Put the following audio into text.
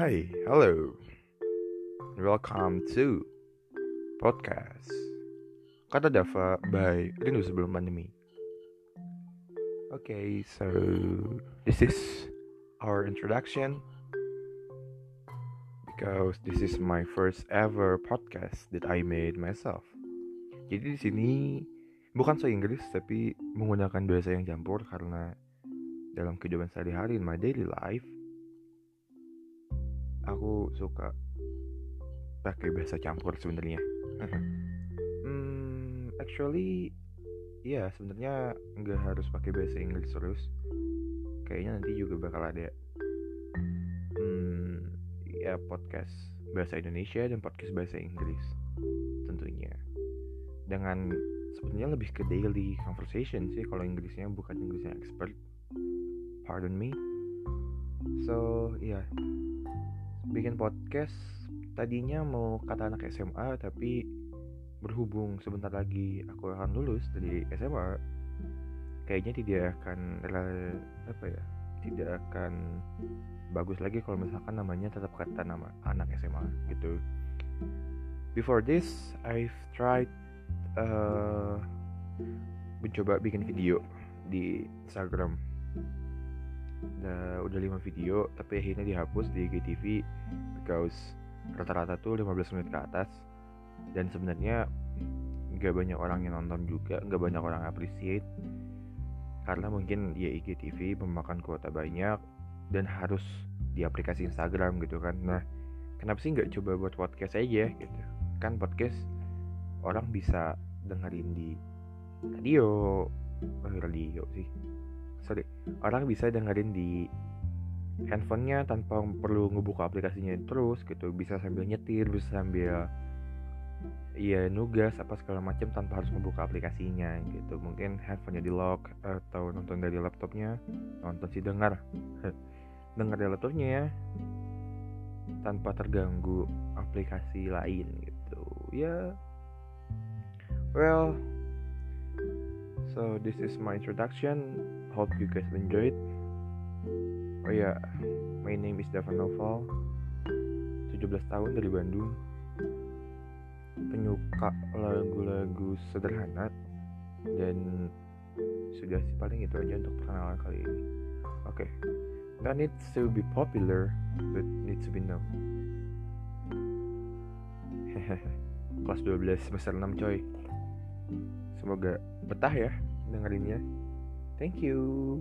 Hi, hello. Welcome to podcast Kata Dava by Rindu Sebelum Pandemi. Okay, so this is our introduction because this is my first ever podcast that I made myself. Jadi di sini bukan saya Inggris tapi menggunakan bahasa yang campur karena dalam kehidupan sehari-hari in my daily life aku suka pakai bahasa campur sebenarnya. hmm, actually ya yeah, sebenarnya nggak harus pakai bahasa Inggris terus. Kayaknya nanti juga bakal ada hmm, ya podcast bahasa Indonesia dan podcast bahasa Inggris tentunya. Dengan sebenarnya lebih ke daily conversation sih kalau Inggrisnya bukan Inggrisnya expert. Pardon me. So, ya. Yeah bikin podcast. Tadinya mau kata anak SMA tapi berhubung sebentar lagi aku akan lulus dari SMA kayaknya tidak akan apa ya tidak akan bagus lagi kalau misalkan namanya tetap kata nama anak SMA gitu. Before this I've tried uh, mencoba bikin video di Instagram udah udah 5 video tapi akhirnya dihapus di IGTV because rata-rata tuh 15 menit ke atas. Dan sebenarnya nggak banyak orang yang nonton juga nggak banyak orang appreciate. Karena mungkin ya IGTV memakan kuota banyak dan harus di aplikasi Instagram gitu kan. Nah kenapa sih nggak coba buat podcast aja gitu? Kan podcast orang bisa dengerin di radio oh, radio sih sorry orang bisa dengerin di handphonenya tanpa perlu ngebuka aplikasinya terus gitu. Bisa sambil nyetir bisa sambil ya nugas apa segala macam tanpa harus ngebuka aplikasinya gitu. Mungkin handphonenya di lock atau nonton dari laptopnya nonton sih dengar dengar dari laptopnya ya. Tanpa terganggu aplikasi lain gitu. Ya. Well so this is my introduction. Hope you guys enjoyed oh ya yeah. my name is Davan Noval. 17 tahun dari Bandung. Penyuka lagu-lagu sederhana. Dan sudah sih paling itu aja untuk perkenalan kali ini. Oke. Okay. not need to be popular but need to be known. Kelas 12 semester 6 coy semoga betah ya dengerinnya Thank you.